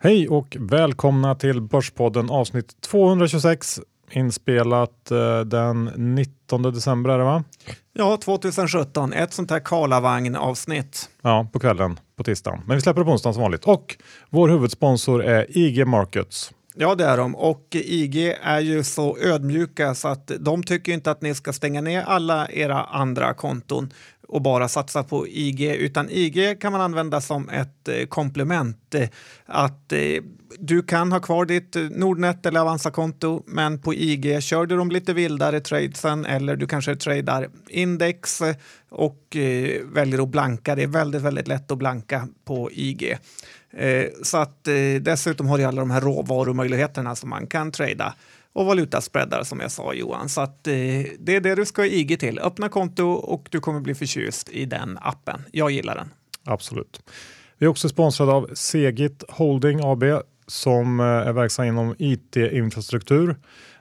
Hej och välkomna till Börspodden avsnitt 226 inspelat eh, den 19 december är det va? Ja, 2017. Ett sånt här Karlavagn avsnitt. Ja, på kvällen på tisdagen. Men vi släpper det på onsdagen som vanligt. Och vår huvudsponsor är IG Markets. Ja, det är de. Och IG är ju så ödmjuka så att de tycker inte att ni ska stänga ner alla era andra konton och bara satsa på IG, utan IG kan man använda som ett eh, komplement. Eh, att eh, du kan ha kvar ditt Nordnet eller Avanza-konto, men på IG kör du de lite vildare tradesen eller du kanske tradar index och väljer att blanka. Det är väldigt, väldigt lätt att blanka på IG. Så att dessutom har du alla de här råvarumöjligheterna som man kan trada och valutaspreadar som jag sa Johan. Så att, eh, det är det du ska ha IG till. Öppna konto och du kommer bli förtjust i den appen. Jag gillar den. Absolut. Vi är också sponsrade av Segit Holding AB som eh, är verksam inom IT-infrastruktur.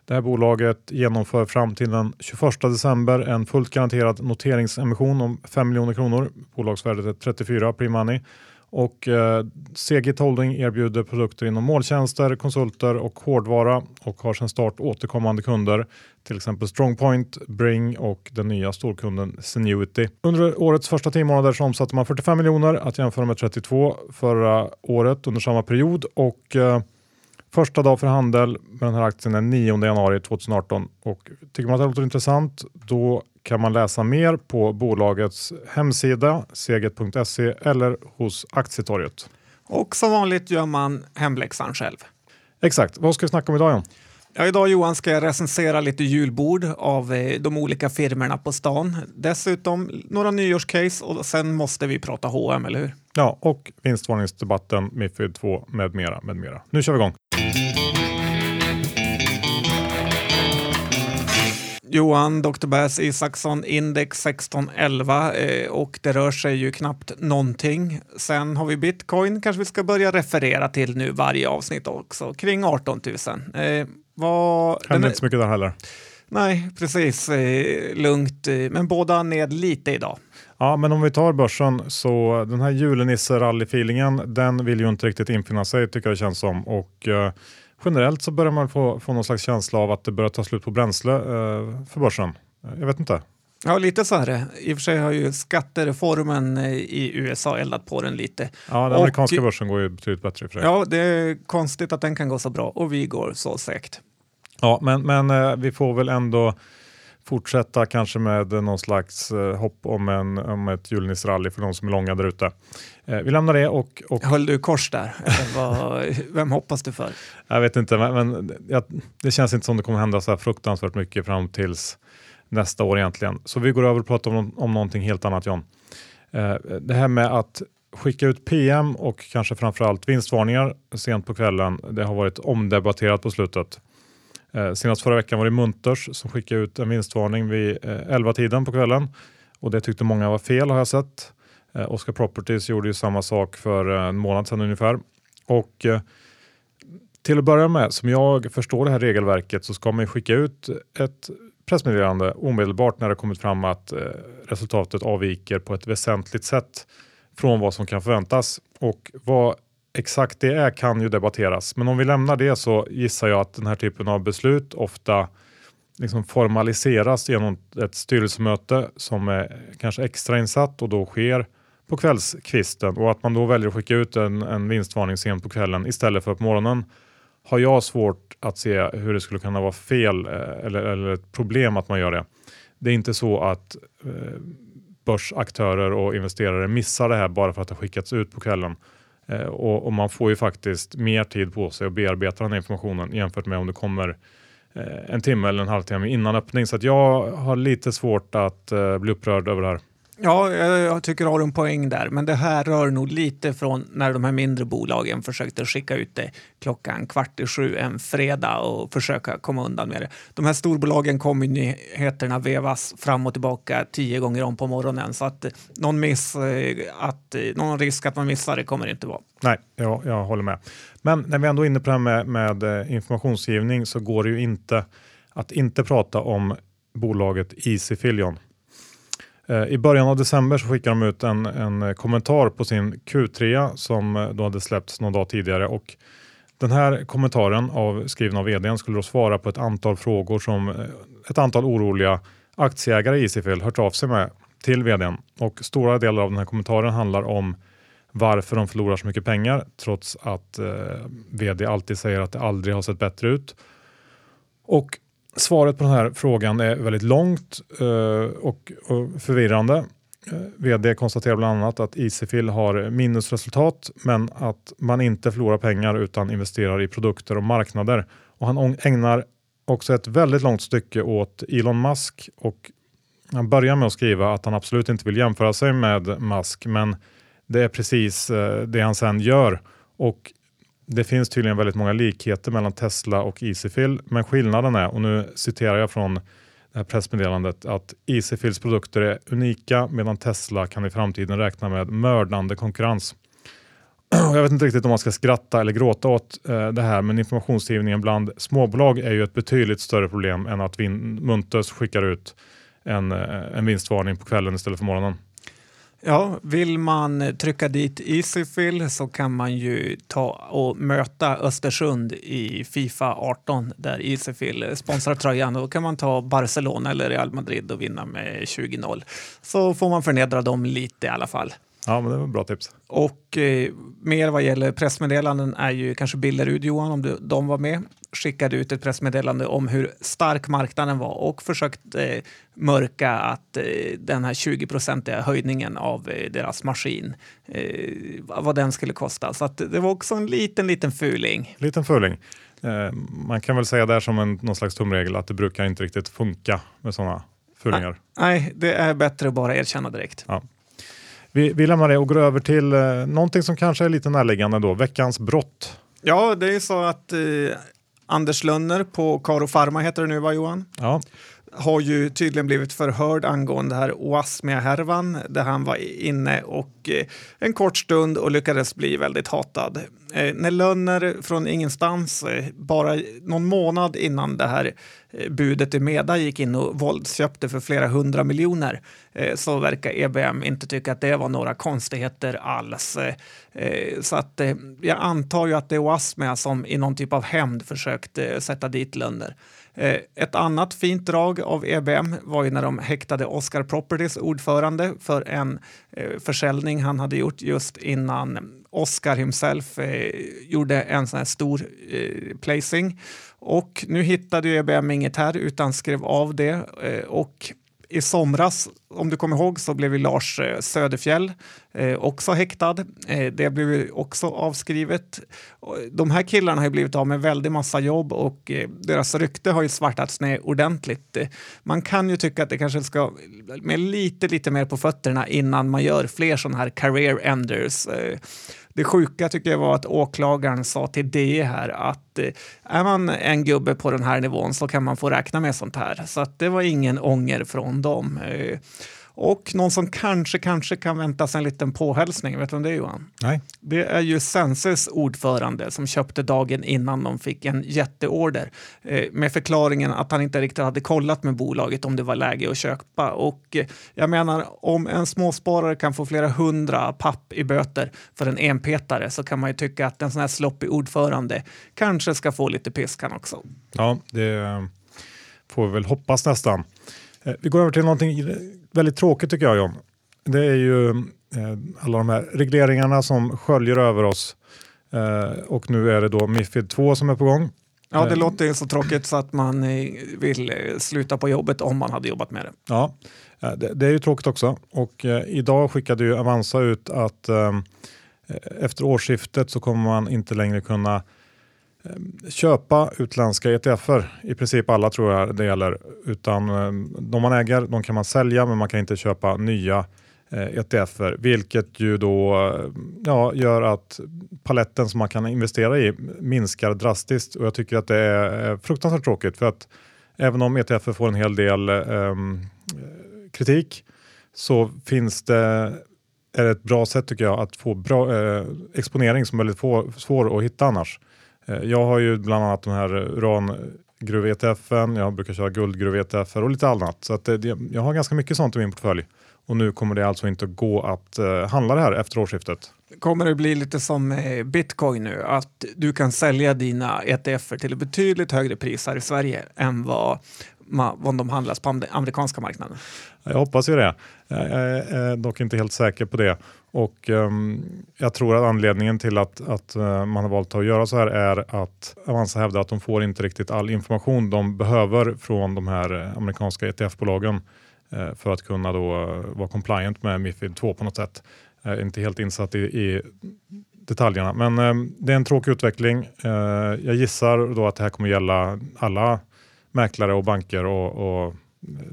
Det här bolaget genomför fram till den 21 december en fullt garanterad noteringsemission om 5 miljoner kronor. Bolagsvärdet är 34 pre-money och eh, Segit Holding erbjuder produkter inom måltjänster, konsulter och hårdvara och har sedan start återkommande kunder, till exempel Strongpoint, Bring och den nya storkunden Zenuity. Under årets första tio månader så omsatte man 45 miljoner att jämföra med 32 förra året under samma period och eh, Första dag för handel med den här aktien är 9 januari 2018 och tycker man att det låter intressant då kan man läsa mer på bolagets hemsida seget.se eller hos Aktietorget. Och som vanligt gör man hemläxan själv. Exakt. Vad ska vi snacka om idag John? Ja, idag Johan ska jag recensera lite julbord av eh, de olika firmorna på stan. Dessutom några nyårscase och sen måste vi prata H&M, eller hur? Ja, och vinstvarningsdebatten, Mifid 2 med mera, med mera. Nu kör vi igång! Johan, Dr. Bass Isaksson, index 1611 eh, och det rör sig ju knappt någonting. Sen har vi bitcoin, kanske vi ska börja referera till nu varje avsnitt också, kring 18 000. Eh, vad, Händer inte så mycket där heller. Nej, precis. Eh, lugnt, eh, men båda ned lite idag. Ja, men om vi tar börsen så den här julenisse-rally-feelingen, den vill ju inte riktigt infinna sig tycker jag det känns som. Och, eh, generellt så börjar man få, få någon slags känsla av att det börjar ta slut på bränsle eh, för börsen. Jag vet inte. Ja, lite så är det. I och för sig har ju skattereformen eh, i USA eldat på den lite. Ja, den amerikanska och, börsen går ju betydligt bättre i och för sig. Ja, det är konstigt att den kan gå så bra och vi går så segt. Ja, men, men eh, vi får väl ändå fortsätta kanske med någon slags eh, hopp om, en, om ett julnissrally för de som är långa där ute. Eh, vi lämnar det och... och... Höll du kors där? vad, vem hoppas du för? Jag vet inte, men, jag, det känns inte som det kommer hända så här fruktansvärt mycket fram tills nästa år egentligen. Så vi går över och pratar om, om någonting helt annat John. Eh, det här med att skicka ut PM och kanske framförallt vinstvarningar sent på kvällen. Det har varit omdebatterat på slutet. Eh, senast förra veckan var det Munters som skickade ut en vinstvarning vid eh, 11-tiden på kvällen och det tyckte många var fel har jag sett. Eh, Oscar Properties gjorde ju samma sak för en månad sedan ungefär. Och till att börja med, som jag förstår det här regelverket så ska man skicka ut ett pressmeddelande omedelbart när det kommit fram att resultatet avviker på ett väsentligt sätt från vad som kan förväntas. Och vad exakt det är kan ju debatteras. Men om vi lämnar det så gissar jag att den här typen av beslut ofta liksom formaliseras genom ett styrelsemöte som är kanske extrainsatt och då sker på kvällskvisten och att man då väljer att skicka ut en, en vinstvarning sent på kvällen istället för på morgonen har jag svårt att se hur det skulle kunna vara fel eh, eller, eller ett problem att man gör det. Det är inte så att eh, börsaktörer och investerare missar det här bara för att det skickats ut på kvällen. Eh, och, och, man får ju faktiskt mer tid på sig att bearbeta den här informationen jämfört med om det kommer eh, en timme eller en halvtimme innan öppning. Så att jag har lite svårt att eh, bli upprörd över det här. Ja, jag tycker du har en poäng där, men det här rör nog lite från när de här mindre bolagen försökte skicka ut det klockan kvart i sju en fredag och försöka komma undan med det. De här storbolagen kommer nyheterna vevas fram och tillbaka tio gånger om på morgonen så att eh, någon, miss, eh, att, eh, någon risk att man missar det kommer det inte vara. Nej, jag, jag håller med. Men när vi ändå är inne på det här med, med informationsgivning så går det ju inte att inte prata om bolaget Easy Filion. Eh, I början av december så skickade de ut en, en eh, kommentar på sin Q3 som eh, då hade släppts någon dag tidigare och den här kommentaren av, skriven av vdn skulle då svara på ett antal frågor som ett antal oroliga aktieägare i Easyfill hört av sig med till vdn och stora delar av den här kommentaren handlar om varför de förlorar så mycket pengar trots att eh, vd alltid säger att det aldrig har sett bättre ut. Och svaret på den här frågan är väldigt långt eh, och, förvirrande. Eh, Vd konstaterar bland annat att Easyfil har minusresultat men att man inte förlorar pengar utan investerar i produkter och marknader. Och han ägnar också ett väldigt långt stycke åt Elon Musk och han börjar med att skriva att han absolut inte vill jämföra sig med Musk men det är precis eh, det han sen gör. Och det finns tydligen väldigt många likheter mellan Tesla och Easyfill, men skillnaden är, och nu citerar jag från det här pressmeddelandet, att Easyfills produkter är unika medan Tesla kan i framtiden räkna med mördande konkurrens. Jag vet inte riktigt om man ska skratta eller gråta åt eh, det här, men informationsgivningen bland småbolag är ju ett betydligt större problem än att Munters skickar ut en, eh, en vinstvarning på kvällen istället för morgonen. Ja, vill man trycka dit Easyfill så kan man ju ta och möta Östersund i Fifa 18 där Easyfill sponsrar tröjan. Då kan man ta Barcelona eller Real Madrid och vinna med 20-0. Så får man förnedra dem lite i alla fall. Ja, men det var bra tips. Och eh, mer vad gäller pressmeddelanden är ju kanske Billerud, Johan, om du, de var med, skickade ut ett pressmeddelande om hur stark marknaden var och försökte eh, mörka att eh, den här 20-procentiga höjningen av eh, deras maskin, eh, vad den skulle kosta. Så att det var också en liten, liten fuling. Liten fuling. Eh, man kan väl säga där som en, någon slags tumregel att det brukar inte riktigt funka med sådana fulingar. Nej, det är bättre att bara erkänna direkt. Ja. Vi, vi lämnar det och går över till eh, någonting som kanske är lite närliggande då, veckans brott. Ja, det är så att eh, Anders Lönner på Karo Pharma heter det nu va Johan? Ja. Har ju tydligen blivit förhörd angående här Oasmia-härvan där han var inne och eh, en kort stund och lyckades bli väldigt hatad. Eh, när Lönner från ingenstans, eh, bara någon månad innan det här budet i Meda gick in och våldsköpte för flera hundra miljoner så verkar EBM inte tycka att det var några konstigheter alls. Så att jag antar ju att det är Oasmia som i någon typ av hämnd försökte sätta dit Lönner. Eh, ett annat fint drag av EBM var ju när de häktade Oscar Properties ordförande för en eh, försäljning han hade gjort just innan Oscar himself eh, gjorde en sån här stor placing. Och nu hittade ju EBM inget här utan skrev av det. Och i somras, om du kommer ihåg, så blev ju Lars eh, Söderfjell eh, också häktad. Eh, det blev också avskrivet. De här killarna har ju blivit av med väldigt massa jobb och eh, deras rykte har ju svartats ner ordentligt. Man kan ju tycka att det kanske ska med lite, lite mer på fötterna innan man gör fler sådana här career enders. Eh, det sjuka tycker jag var att åklagaren sa till det här att eh, är man en gubbe på den här nivån så kan man få räkna med sånt här. Så att det var ingen ånger från dem. Eh, och någon som kanske, kanske kan vänta sig en liten påhälsning, vet du vem det är Johan? Nej. Det är ju Senses ordförande som köpte dagen innan de fick en jätteorder eh, med förklaringen att han inte riktigt hade kollat med bolaget om det var läge att köpa. Och eh, jag menar, om en småsparare kan få flera hundra papp i böter för en enpetare så kan man ju tycka att en sån här sloppig ordförande kanske ska få lite piskan också. Ja, det får vi väl hoppas nästan. Eh, vi går över till någonting väldigt tråkigt tycker jag John. Det är ju eh, alla de här regleringarna som sköljer över oss eh, och nu är det då Mifid 2 som är på gång. Ja, det låter så tråkigt så att man vill sluta på jobbet om man hade jobbat med det. Ja, det, det är ju tråkigt också och idag skickade ju Avanza ut att efter årsskiftet så kommer man inte längre kunna Eh, Ehm, köpa utländska ETFer. I princip alla tror jag det gäller. Utan ehm, de man äger de kan man sälja men man kan inte köpa nya eh, ETFer. Vilket ju då ja, gör att paletten som man kan investera i minskar drastiskt. Och jag tycker att det är fruktansvärt tråkigt. För att även om ETFer får en hel del um, kritik så finns det är ett bra sätt tycker jag att få bra eh, exponering som är väldigt få, svår att hitta annars. Eh, jag har ju bland annat de här eh, urangruv-ETFen, jag brukar köra guldgruv-ETFer och lite annat. Så att eh, det, jag har ganska mycket sånt i min portfölj. Och nu kommer det alltså inte gå att handla det här efter årsskiftet. Kommer det bli lite som bitcoin nu, att du kan sälja dina ETFer till ett betydligt högre pris här i Sverige än vad, vad de handlas på amerikanska marknaden? Jag hoppas ju det. Jag är eh, dock inte helt säker på det. Och um, jag tror att anledningen till att, att uh, man har valt att göra så här är att Avanza hävdar att de får inte riktigt all information de behöver från de här eh, amerikanska ETF-bolagen uh, för att kunna då uh, vara compliant med Mifid 2 på något sätt. Jag är inte helt insatt i, i detaljerna, men um, det är en tråkig utveckling. jag gissar då att det här kommer gälla alla mäklare och banker och, och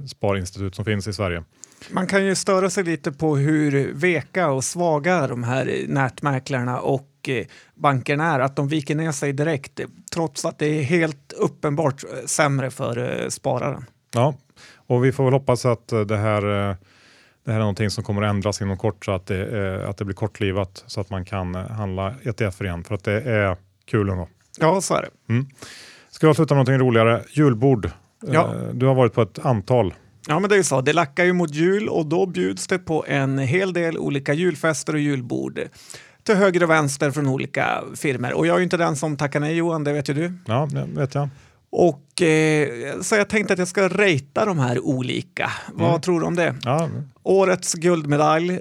sparinstitut som finns i Sverige. Man kan ju störa sig lite på hur veka och svaga de här nätmäklarna och eh, bankerna är, att de viker ner sig direkt trots att det är helt uppenbart eh, sämre för eh, spararen. Ja, och vi får väl hoppas att det här, det här är någonting som kommer att ändras inom kort så att det, att det blir kortlivat så att man kan handla ETF igen för att det är kul ändå. Ja, så är det. Mm. Ska vi avsluta med någonting roligare? Julbord. Ja. Du har varit på ett antal. Ja, men det är ju så. Det lackar ju mot jul och då bjuds det på en hel del olika julfester och julbord till höger och vänster från olika firmer. Och jag är ju inte den som tackar nej Johan, det vet ju du. Ja, det vet jag. Och, eh, så jag tänkte att jag ska rejta de här olika. Vad mm. tror du om det? Ja. Årets guldmedalj.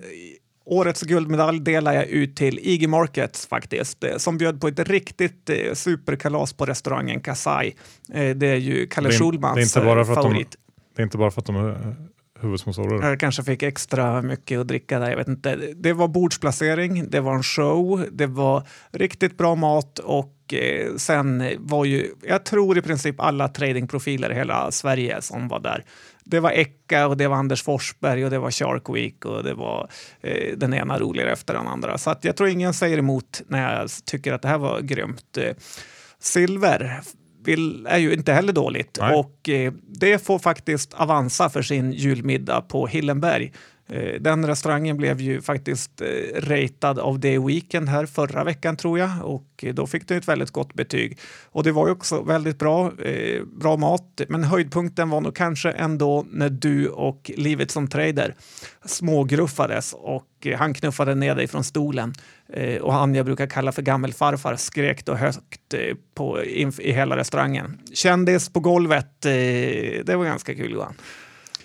Årets guldmedalj delar jag ut till IG Markets faktiskt, eh, som bjöd på ett riktigt eh, superkalas på restaurangen Kasai. Eh, det är ju Kalle Schulmans favorit. Det är inte bara för att de är huvudsponsorer. Jag kanske fick extra mycket att dricka där, jag vet inte. Det var bordsplacering, det var en show, det var riktigt bra mat och sen var ju, jag tror i princip alla tradingprofiler i hela Sverige som var där. Det var Ecka och det var Anders Forsberg och det var Shark Week och det var eh, den ena roligare efter den andra. Så att jag tror ingen säger emot när jag tycker att det här var grymt. Eh, silver vill, är ju inte heller dåligt. Nej. Och eh, det får faktiskt Avanza för sin julmiddag på Hillenberg. Eh, den restaurangen blev ju faktiskt eh, ratad av The Weekend här förra veckan tror jag och eh, då fick den ett väldigt gott betyg. Och det var ju också väldigt bra, eh, bra mat, men höjdpunkten var nog kanske ändå när du och livet som trader smågruffades och han knuffade ner dig från stolen och han jag brukar kalla för gammelfarfar skrek då högt på, i hela restaurangen. Kändis på golvet, det var ganska kul Johan.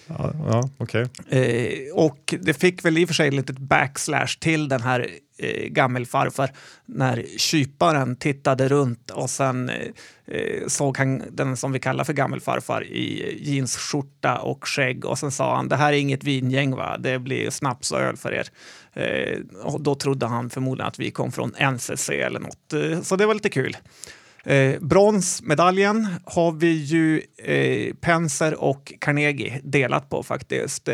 Ja, ja okay. eh, och det fick väl i och för sig lite backslash till den här eh, gammelfarfar när kyparen tittade runt och sen eh, eh, såg han den som vi kallar för gammelfarfar i jeansskjorta och skägg och sen sa han det här är inget vingäng va, det blir snaps och öl för er. Eh, och då trodde han förmodligen att vi kom från NCC eller något, eh, så det var lite kul. Eh, bronsmedaljen har vi ju eh, Penser och Carnegie delat på faktiskt.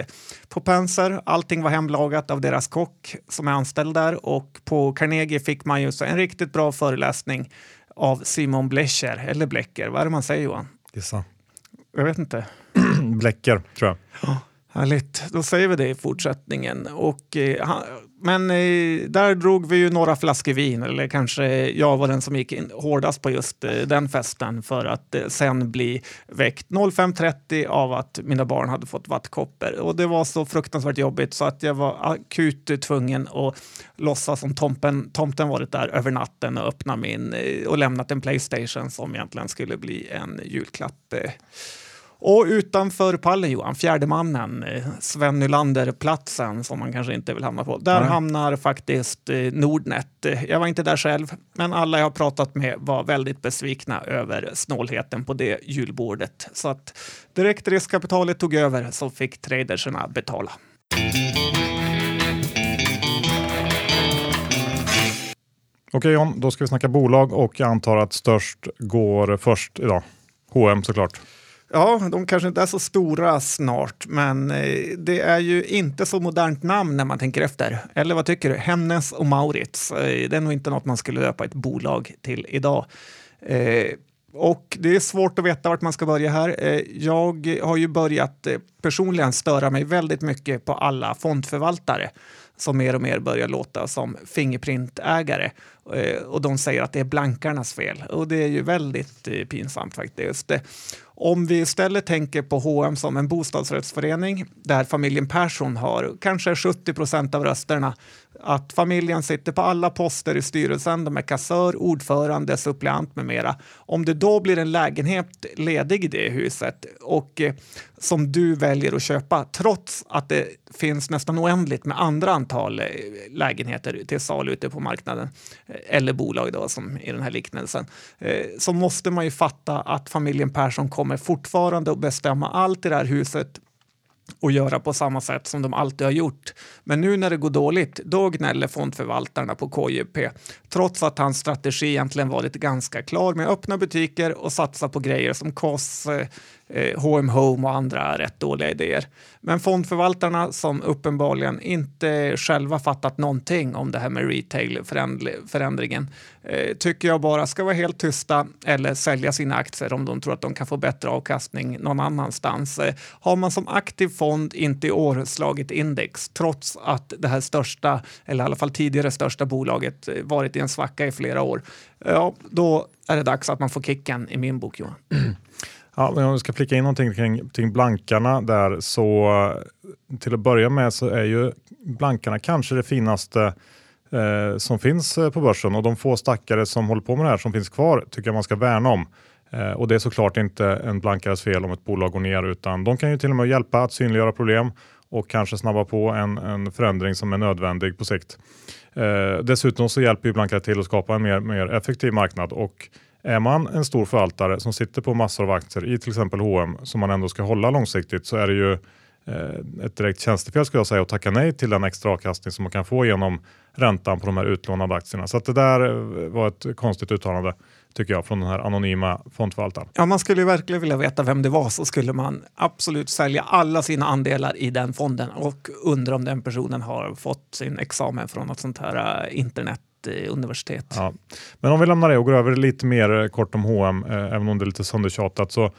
På Penser, allting var hemlagat av deras kock som är anställd där och på Carnegie fick man ju en riktigt bra föreläsning av Simon Blecher, eller Blecker, vad är det man säger Johan? Gissa. Jag vet inte. Blecker, tror jag. Ja, härligt, då säger vi det i fortsättningen. Och, eh, men eh, där drog vi ju några flaskor vin, eller kanske jag var den som gick in hårdast på just eh, den festen för att eh, sen bli väckt 05.30 av att mina barn hade fått vattkoppor. Och det var så fruktansvärt jobbigt så att jag var akut tvungen att låtsas som tomten, tomten varit där över natten och öppna min eh, och lämnat en Playstation som egentligen skulle bli en julklapp. Eh. Och utanför pallen, Johan, fjärde mannen, eh, Sven Nylander-platsen som man kanske inte vill hamna på. Där Nej. hamnar faktiskt eh, Nordnet. Eh, jag var inte där själv, men alla jag har pratat med var väldigt besvikna över snålheten på det julbordet. Så att direkt riskkapitalet tog över så fick traderserna betala. Okej John, då ska vi snacka bolag och jag antar att störst går först idag. H&M såklart. Ja, de kanske inte är så stora snart, men eh, det är ju inte så modernt namn när man tänker efter. Eller vad tycker du? Hennes och Maurits. Eh, det är nog inte något man skulle döpa ett bolag till idag. Eh, och det är svårt att veta vart man ska börja här. Jag har ju börjat personligen störa mig väldigt mycket på alla fondförvaltare som mer och mer börjar låta som Fingerprint-ägare. Och de säger att det är blankarnas fel. Och det är ju väldigt pinsamt faktiskt. Om vi istället tänker på H&M som en bostadsrättsförening där familjen Persson har kanske 70 procent av rösterna att familjen sitter på alla poster i styrelsen, de är kassör, ordförande, suppleant med mera. Om det då blir en lägenhet ledig i det huset och eh, som du väljer att köpa trots att det finns nästan oändligt med andra antal eh, lägenheter till salu ute på marknaden eh, eller bolag då som i den här liknelsen eh, så måste man ju fatta att familjen Persson kommer fortfarande att bestämma allt i det här huset och göra på samma sätt som de alltid har gjort. Men nu när det går dåligt, då gnäller fondförvaltarna på KJP. Trots att hans strategi egentligen varit ganska klar med öppna butiker och satsa på grejer som KOS, eh, eh, H&M Home och andra rätt dåliga idéer. Men fondförvaltarna som uppenbarligen inte själva fattat någonting om det här med retail-förändringen eh, tycker jag bara ska vara helt tysta eller sälja sina aktier om de tror att de kan få bättre avkastning någon annanstans. Eh, har man som aktiv fond inte i år slagit index trots att det här största, eller i alla fall tidigare största bolaget eh, varit i en svacka i flera år, ja, då är det dags att man får kicken i min bok, Johan. Ja, men om vi ska flika in någonting kring, kring blankarna där så eh, till att börja med så är ju blankarna kanske det finaste eh, som finns eh, på börsen och de få stackare som håller på med det här som finns kvar tycker jag man ska värna om. Eh, och det är såklart inte en blankares fel om ett bolag går ner utan de kan ju till och med hjälpa att synliggöra problem och kanske snabba på en, en förändring som är nödvändig på sikt. Eh, dessutom så hjälper ju blankare till att skapa en mer, mer effektiv marknad och är man en stor förvaltare som sitter på massor av aktier i till exempel H&M som man ändå ska hålla långsiktigt så är det ju eh, ett direkt tjänstefel skulle jag säga att tacka nej till den extra avkastning som man kan få genom räntan på de här utlånade aktierna. Så att det där eh, var ett konstigt uttalande tycker jag från den här anonyma fondförvaltaren. Ja, man skulle verkligen vilja veta vem det var så skulle man absolut sälja alla sina andelar i den fonden och undra om den personen har fått sin examen från något sånt här eh, internet Eh, universitet. Ja. Men om vi lämnar det och går över lite mer eh, kort om H&M, eh, även om det är lite söndertjatat, så,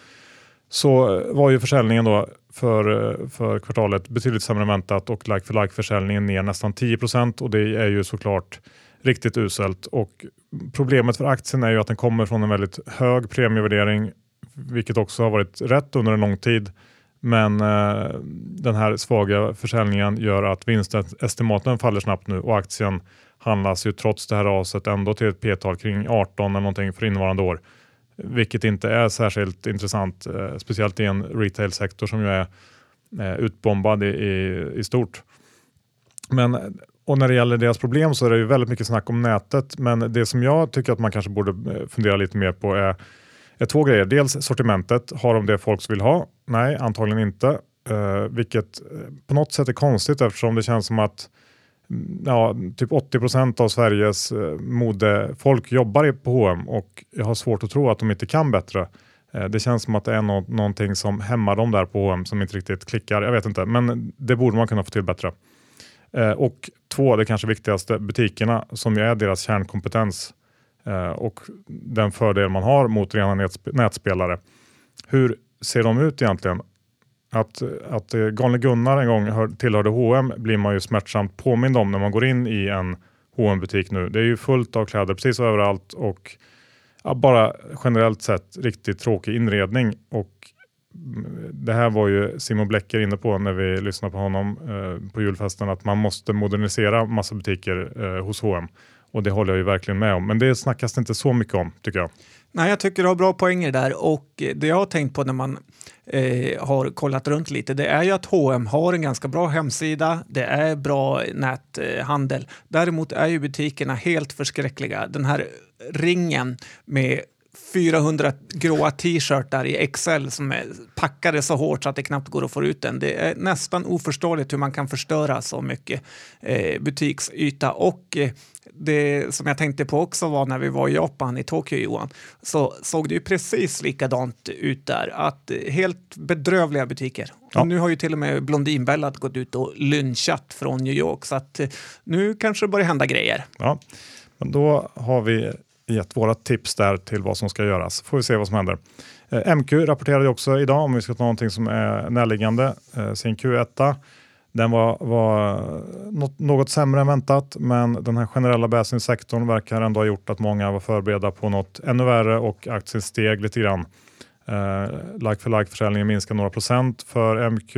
så eh, var ju försäljningen då för, för kvartalet betydligt sämre än väntat och like for like-försäljningen ner nästan 10% och det är ju såklart riktigt uselt. Och problemet för aktien är ju att den kommer från en väldigt hög premievärdering, vilket också har varit rätt under en lång tid. Men eh, den här svaga försäljningen gör att vinstestimaten faller snabbt nu och aktien handlas ju trots det här raset ändå till ett p-tal kring 18 eller någonting för innevarande år. Vilket inte är särskilt intressant, eh, speciellt i en retailsektor som ju är eh, utbombad i, i, i, stort. Men och när det gäller deras problem så är det ju väldigt mycket snack om nätet. Men det som jag tycker att man kanske borde eh, fundera lite mer på är, är två grejer. Dels sortimentet. Har de det folk vill ha? Nej, antagligen inte. Uh, vilket eh, på något sätt är konstigt eftersom det känns som att ja, typ 80 procent av Sveriges eh, modefolk jobbar på H&M och jag har svårt att tro att de inte kan bättre. Eh, det känns som att det är no någonting som hämmar dem där på H&M som inte riktigt klickar. Jag vet inte, men det borde man kunna få till bättre. Eh, och två, det kanske viktigaste, butikerna som ju är deras kärnkompetens och den fördel man har mot rena nätspelare. Hur ser de ut egentligen? Att, att eh, Galne Gunnar en gång hör, tillhörde H&M blir man ju smärtsamt påmind om när man går in i en hm butik nu. Det är ju fullt av kläder precis överallt och ja, bara generellt sett riktigt tråkig inredning. Och mm, det här var ju Simon Blecker inne på när vi lyssnade på honom eh, på julfesten att man måste modernisera massa butiker eh, hos H&M och det håller jag ju verkligen med om. Men det snackas det inte så mycket om tycker jag. Nej, jag tycker du har bra poänger där och eh, det jag har tänkt på när man eh, har kollat runt lite det är ju att H&M har en ganska bra hemsida. Det är bra näthandel. Däremot är ju butikerna helt förskräckliga. Den här ringen med 400 gråa t-shirtar i XL som är packade så hårt så att det knappt går att få ut den. Det är nästan oförståeligt hur man kan förstöra så mycket eh, butiksyta och eh, det som jag tänkte på också var när vi var i Japan, i Tokyo Johan, så såg det ju precis likadant ut där. Att eh, helt bedrövliga butiker. Ja. Nu har ju till och med Blondinbella gått ut och lynchat från New York så att eh, nu kanske det börjar hända grejer. Ja, men då har vi gett våra tips där till vad som ska göras. Får vi se vad som händer. Eh, MQ rapporterade också idag, om vi ska ta någonting som är närliggande, sin Q1. Den var, var något, något sämre än väntat, men den här generella bäsningssektorn verkar ändå ha gjort att många var förberedda på något ännu värre och aktien steg lite grann. Eh, like för like-försäljningen minskar några procent för MQ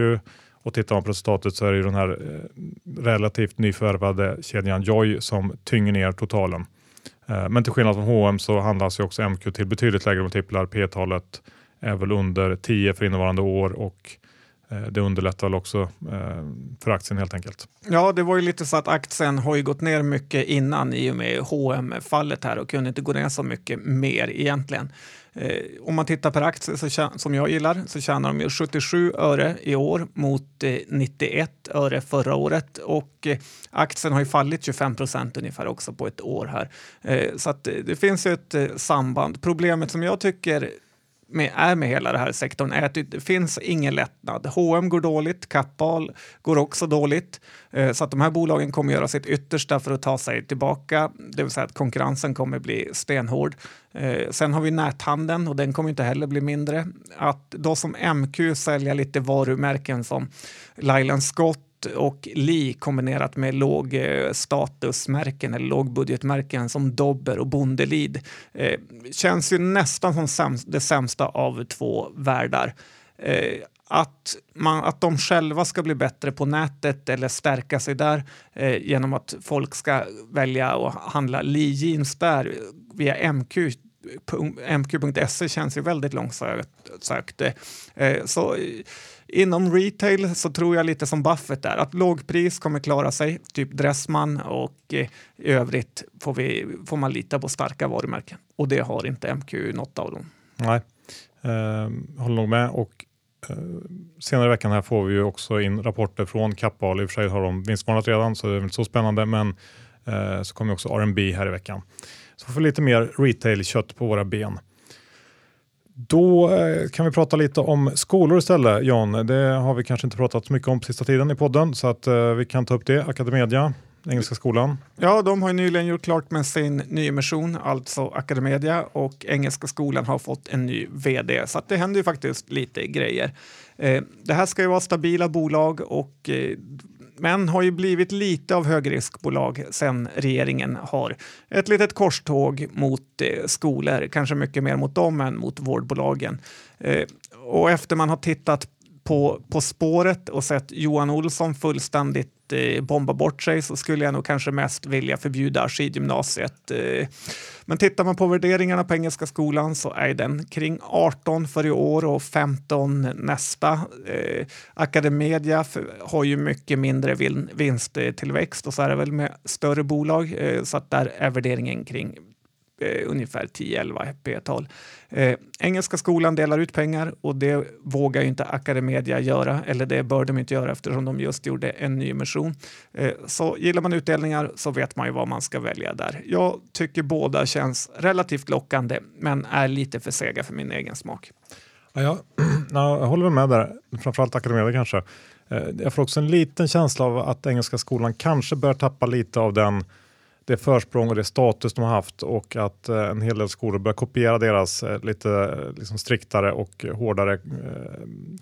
och tittar man på resultatet så är det den här eh, relativt nyförvärvade kedjan Joy som tynger ner totalen. Eh, men till skillnad från H&M så handlas ju också MQ till betydligt lägre multiplar. P-talet är väl under 10 för innevarande år och Eh, det underlättar väl också eh, för aktien helt enkelt. Ja, det var ju lite så att aktien har ju gått ner mycket innan i och med hm fallet här och kunde inte gå ner så mycket mer egentligen. Eh, om man tittar per aktie så, som jag gillar så tjänar de ju 77 öre i år mot 91 öre förra året och aktien har ju fallit 25 procent ungefär också på ett år här. Så att det finns ju ett samband. Problemet som jag tycker med, är med hela den här sektorn är att det finns ingen lättnad. H&M går dåligt, Kappahl går också dåligt. Eh, så att de här bolagen kommer göra sitt yttersta för att ta sig tillbaka. Det vill säga att konkurrensen kommer bli stenhård. Eh, sen har vi näthandeln och den kommer inte heller bli mindre. Att då som MQ sälja lite varumärken som Lyle Scott och Li kombinerat med låg eh, statusmärken eller lågbudgetmärken som Dobber och Bondelid eh, känns ju nästan som sämst, det sämsta av två världar. Eh, att, man, att de själva ska bli bättre på nätet eller stärka sig där eh, genom att folk ska välja att handla Li jeans där via MQ MQ.se känns ju väldigt långsökt. Eh, så Inom retail så tror jag lite som Buffett där, att lågpris kommer klara sig, typ Dressman och eh, i övrigt får, vi, får man lita på starka varumärken och det har inte MQ något av dem. Nej, eh, håller nog med och eh, senare i veckan här får vi ju också in rapporter från Kappahl. I och för sig har de vinstvarnat redan så det är inte så spännande men eh, så kommer också R&B här i veckan. Så får vi lite mer retail-kött på våra ben. Då eh, kan vi prata lite om skolor istället, John. Det har vi kanske inte pratat så mycket om på sista tiden i podden, så att eh, vi kan ta upp det. Academedia, Engelska skolan. Ja, de har nyligen gjort klart med sin nyemission, alltså Academedia, och Engelska skolan har fått en ny vd, så att det händer ju faktiskt lite grejer. Eh, det här ska ju vara stabila bolag och men har ju blivit lite av högriskbolag sen regeringen har ett litet korståg mot eh, skolor, kanske mycket mer mot dem än mot vårdbolagen. Eh, och efter man har tittat på, på spåret och sett Johan Olsson fullständigt eh, bomba bort sig så skulle jag nog kanske mest vilja förbjuda skidgymnasiet. Eh, men tittar man på värderingarna på Engelska skolan så är den kring 18 för i år och 15 nästa. Eh, Academedia har ju mycket mindre vin, vinsttillväxt och så är det väl med större bolag eh, så att där är värderingen kring eh, ungefär 10-11 p-tal. Eh, Engelska skolan delar ut pengar och det vågar ju inte Academedia göra, eller det bör de inte göra eftersom de just gjorde en ny emission. Eh, så gillar man utdelningar så vet man ju vad man ska välja där. Jag tycker båda känns relativt lockande, men är lite för sega för min egen smak. Ja, jag, jag håller med där, framförallt Academedia kanske. Eh, jag får också en liten känsla av att Engelska skolan kanske börjar tappa lite av den det försprång och det status de har haft och att eh, en hel del skolor börjar kopiera deras eh, lite eh, liksom striktare och hårdare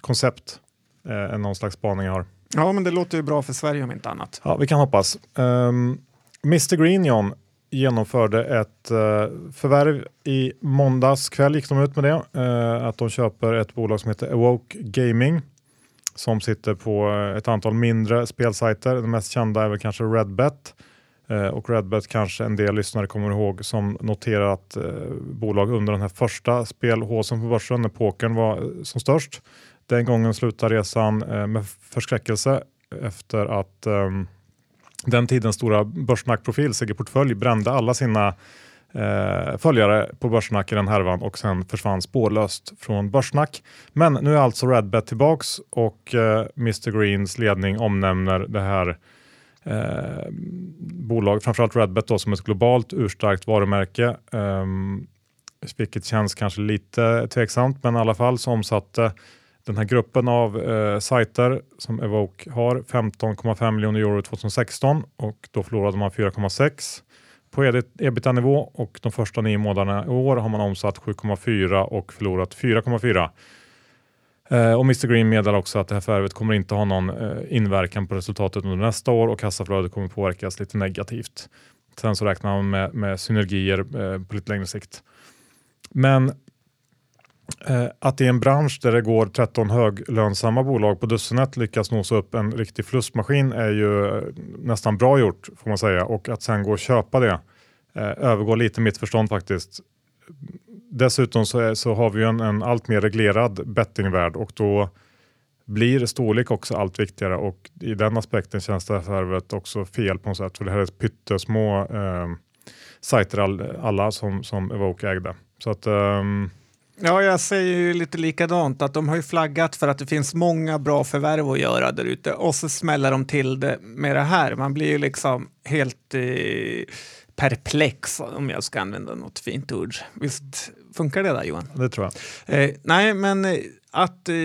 koncept än någon slags spaning jag har. Ja, men det låter ju bra för Sverige om inte annat. Ja, vi kan hoppas. Um, ehm, Mr Green John genomförde ett uh, förvärv i måndags kväll gick de ut med det. Uh, att de köper ett bolag som heter Awoke Gaming som sitter på ett antal mindre spelsajter. Den mest kända är väl kanske Redbet Eh, och Redbet kanske en del lyssnare kommer ihåg som noterar att eh, bolag under den här första spelhåsen på börsen när pokern var eh, som störst. Den gången slutade resan eh, med förskräckelse efter att ehm, den tidens stora börssnackprofil Sigge Portfölj brände alla sina eh, följare på Börssnack i den härvan och sen försvann spårlöst från Börssnack. Men nu är alltså Redbet tillbaks och eh, Mr Greens ledning omnämner det här eh, bolag, framförallt Redbet då, som ett globalt urstarkt varumärke. Eh, vilket känns kanske lite tveksamt, men i alla fall så omsatte den här gruppen av eh, sajter som Evoke har 15,5 miljoner euro 2016 och då förlorade man 4,6 på ebitda-nivå och de första nio månaderna i år har man omsatt 7,4 och förlorat 4,4. Eh, och Mr Green meddelar också att det här förvärvet kommer inte ha någon eh, inverkan på resultatet under nästa år och kassaflödet kommer påverkas lite negativt. Sen så räknar man med, med synergier eh, på lite längre sikt. Men att i en bransch där det går 13 höglönsamma bolag på dussinet lyckas nosa upp en riktig förlustmaskin är ju nästan bra gjort får man säga och att sen gå och köpa det övergår lite mitt förstånd faktiskt. Dessutom så, är, så har vi ju en, en allt mer reglerad bettingvärld och då blir storlek också allt viktigare och i den aspekten känns det här förvärvet också fel på något sätt. För det här är pyttesmå eh, sajter all, alla som, som Evoke ägde. Så att, ehm, Ja, jag säger ju lite likadant, att de har ju flaggat för att det finns många bra förvärv att göra där ute och så smäller de till det med det här. Man blir ju liksom helt eh, perplex om jag ska använda något fint ord. Visst funkar det där Johan? det tror jag. Eh, nej, men eh, att eh,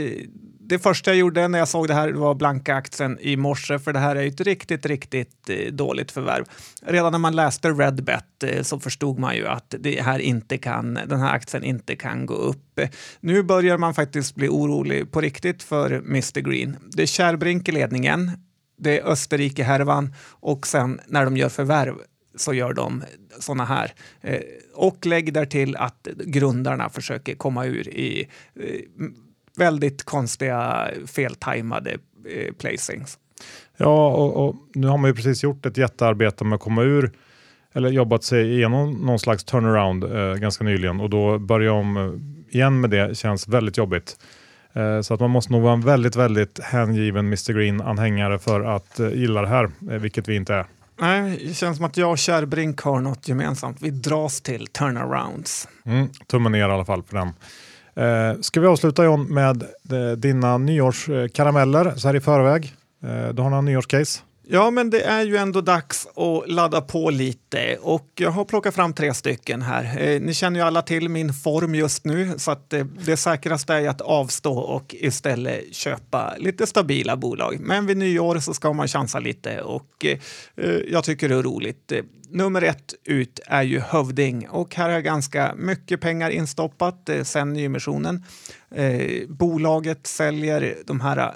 det första jag gjorde när jag såg det här var blanka aktien i morse, för det här är ett riktigt, riktigt eh, dåligt förvärv. Redan när man läste Redbet eh, så förstod man ju att det här inte kan, den här aktien inte kan gå upp. Nu börjar man faktiskt bli orolig på riktigt för Mr Green. Det är Kärrbrink i ledningen, det är Österrike-härvan och sen när de gör förvärv så gör de såna här. Eh, och lägg där till att grundarna försöker komma ur i eh, väldigt konstiga feltajmade eh, placings. Ja, och, och, nu har man ju precis gjort ett jättearbete med att komma ur eller jobbat sig igenom någon slags turnaround eh, ganska nyligen och då börja om igen med det känns väldigt jobbigt. Eh, så att man måste nog vara en väldigt, väldigt hängiven Mr Green-anhängare för att eh, gilla det här, eh, vilket vi inte är. Nej, det känns som att jag och Kärrbrink har något gemensamt. Vi dras till turnarounds. Mm, tummen ner i alla fall för den. Eh, ska vi avsluta John med eh, dina nyårskarameller så här i förväg? Eh, du har några nyårscase? Ja, men det är ju ändå dags att ladda på lite och jag har plockat fram tre stycken här. Eh, ni känner ju alla till min form just nu så att det, det säkraste är att avstå och istället köpa lite stabila bolag. Men vid nyår så ska man chansa lite och eh, eh jag tycker det är roligt eh, nummer ett ut är ju Hövding och här är ganska mycket pengar instoppat eh, sen nyemissionen. Eh, bolaget säljer de här eh,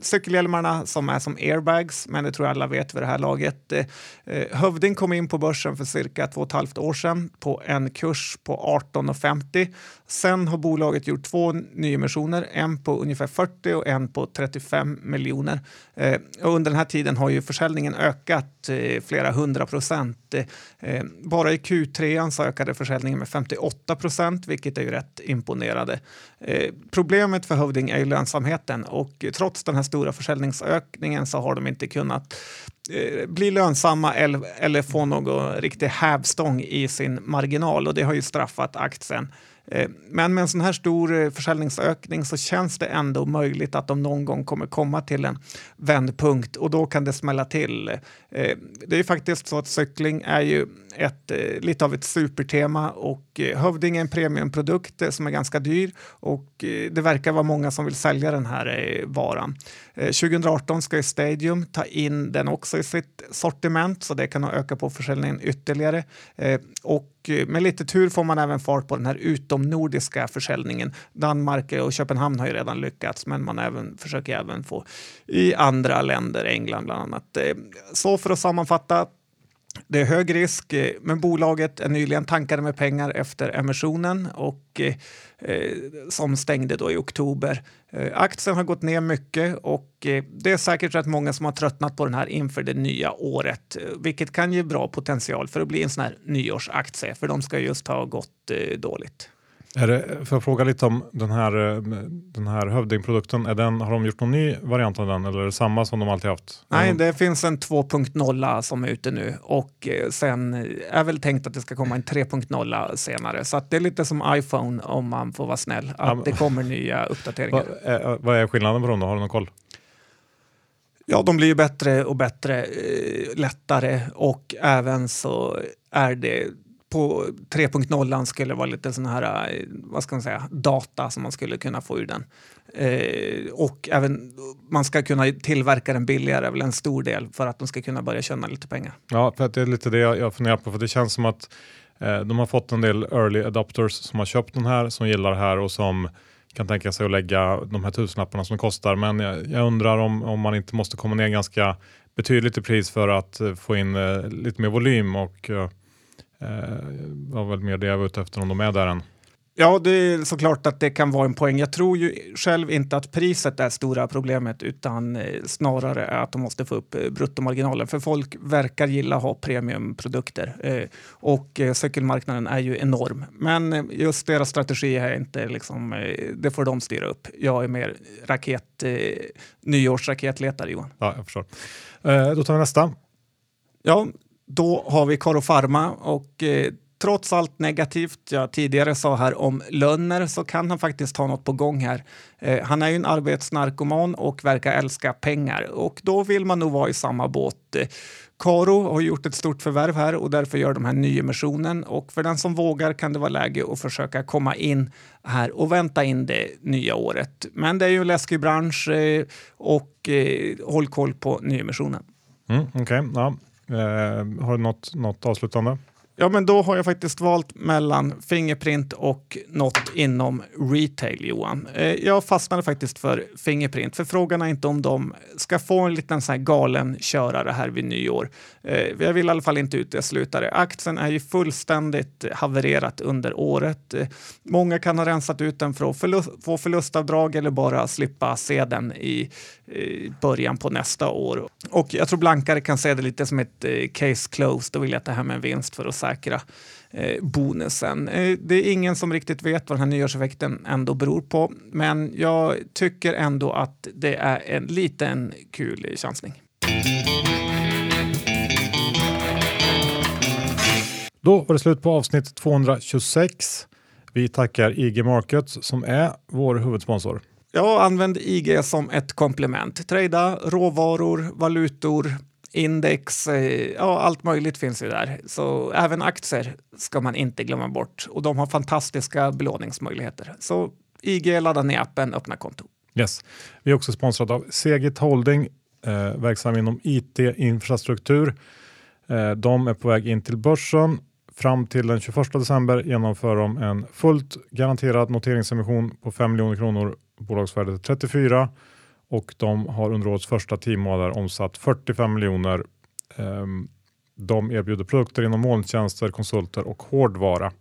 cykelhjälmarna som är som airbags, men det tror jag alla vet vid det här laget. Eh, eh, Hövding kom in på börsen för cirka två och ett halvt år sedan på en kurs på 18,50. Sen har bolaget gjort två nyemissioner, en på ungefär 40 och en på 35 miljoner. Eh, och under den här tiden har ju försäljningen ökat eh, flera hundra procent. Eh, bara i Q3 ökade försäljningen med 58 procent, vilket är ju rätt imponerande. Eh, problemet för Hövding är ju lönsamheten och trots den här stora försäljningsökningen så har de inte kunnat eh, bli lönsamma eller, eller få någon riktig hävstång i sin marginal och det har ju straffat aktien. Eh, men med en sån här stor eh, försäljningsökning så känns det ändå möjligt att de någon gång kommer komma till en vändpunkt och då kan det smälla till. Eh, det är ju faktiskt så att cykling är ju ett, lite av ett supertema och Hövding är en premiumprodukt som är ganska dyr och det verkar vara många som vill sälja den här varan. 2018 ska ju Stadium ta in den också i sitt sortiment så det kan nog öka på försäljningen ytterligare. Och Eh, med lite tur får man även fart på den här utomnordiska försäljningen. Danmark och Köpenhamn har ju redan lyckats, men man även, försöker även få i andra länder, England bland annat. Eh, så för att sammanfatta, det är hög risk, eh, men bolaget är nyligen tankade med pengar efter emissionen och eh, eh, som stängde då i oktober. Eh, aktien har gått ner mycket och eh, det är säkert rätt många som har tröttnat på den här inför det nya året, eh, vilket kan ge bra potential för att bli en sån här nyårsaktie, för de ska just ha gått eh, dåligt. Är det, för att fråga lite om den här, eh, den här hövdingprodukten, är den, har de gjort någon ny variant av den eller är det samma som de alltid haft? Nej, det finns en 2.0 som är ute nu och eh, sen är väl tänkt att det ska komma en 3.0 senare. Så det är lite som iPhone om man får vara snäll, att ja, det kommer nya uppdateringar. Vad är, vad är skillnaden på dem då? Har du någon koll? Ja, de blir ju bättre och bättre, eh, lättare och även så är det på 3.0 skulle vara lite sån här, eh, vad ska man säga, data som man skulle kunna få ur den. Eh, och även man ska kunna tillverka den billigare, väl en stor del, för att de ska kunna börja tjäna lite pengar. Ja, för att det är lite det jag funderar på, för det känns som att eh, de har fått en del early adopters som har köpt den här, som gillar det här och som kan tänka sig att lägga de här tusenlapparna som det kostar. Men jag, jag undrar om, om man inte måste komma ner ganska betydligt i pris för att eh, få in eh, lite mer volym och eh, var väl mer det jag var ute efter om de är där än. Ja, det är såklart att det kan vara en poäng. Jag tror ju själv inte att priset är stora problemet utan eh, snarare att de måste få upp eh, bruttomarginalen. För folk verkar gilla att ha premiumprodukter eh, och cykelmarknaden är ju enorm. Men just deras strategi är inte liksom, det får de styra upp. Jag är mer raket, nyårsraketletare Johan. Ja, jag förstår. Då tar vi nästa. Ja, då har vi Karo Pharma och eh, trots allt negativt jag tidigare sa här om Lönner så kan han faktiskt ha något på gång här. Eh, han är ju en arbetsnarkoman och verkar älska pengar och då vill man nog vara i samma båt. Eh, Karo har gjort ett stort förvärv här och därför gör de här nyemissionen och för den som vågar kan det vara läge att försöka komma in här och vänta in det nya året. Men det är ju en läskig bransch eh, och eh, håll koll på nyemissionen. Mm, Okej, okay. ja eh, har du något, något avslutande? Ja, men då har jag faktiskt valt mellan Fingerprint och något inom retail, Johan. Eh, jag fastnade faktiskt för Fingerprint, för frågan är inte om de ska få en liten sån här galen körare här vid nyår. Eh, jag vill i alla fall inte utesluta det. Aktien är ju fullständigt havererat under året. Eh, många kan ha rensat ut den för att förlust, få förlustavdrag eller bara slippa se den i början på nästa år. Och jag tror blankare kan se det lite som ett case closed. Då vill jag ta hem en vinst för att säkra eh, bonusen. Eh, det är ingen som riktigt vet vad den här nyårseffekten ändå beror på, men jag tycker ändå att det är en liten kul chansning. Då var det slut på avsnitt 226. Vi tackar IG Markets som är vår huvudsponsor. Ja, använd IG som ett komplement. Trada råvaror, valutor, index, eh, ja allt möjligt finns ju där. Så även aktier ska man inte glömma bort och de har fantastiska belåningsmöjligheter. Så IG, ladda ner appen, öppna konto. Yes. Vi är också sponsrade av Segit Holding, eh, verksam inom IT-infrastruktur. Eh, de är på väg in till börsen. Fram till den 21 december genomför de en fullt garanterad noteringsemission på 5 miljoner kronor. Bolagsvärdet 34 och de har under årets första tio månader omsatt 45 miljoner. Ehm, de erbjuder produkter inom molntjänster, konsulter och hårdvara.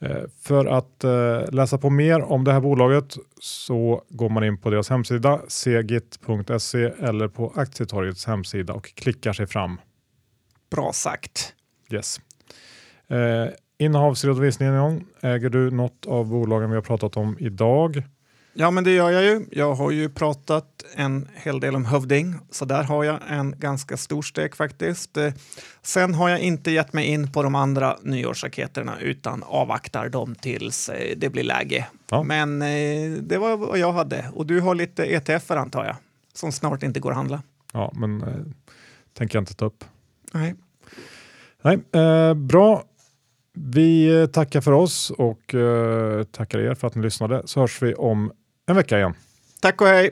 Eh, för att eh, läsa på mer om det här bolaget så går man in på deras hemsida segit.se eller på Aktietorgets hemsida och klickar sig fram. Bra sagt. Yes. Eh, innehavsredovisningen, äger du något av bolagen vi har pratat om idag? Ja, men det gör jag ju. Jag har ju pratat en hel del om Hövding, så där har jag en ganska stor stek faktiskt. Eh, sen har jag inte gett mig in på de andra nyårsraketerna utan avvaktar dem tills eh, det blir läge. Ja. Men eh, det var vad jag hade och du har lite ETFer antar jag som snart inte går att handla. Ja, men eh, tänker jag inte ta upp. Nej. Nej, eh, bra. Vi tackar för oss och eh, tackar er för att ni lyssnade så hörs vi om en vecka igen. Tack och hej!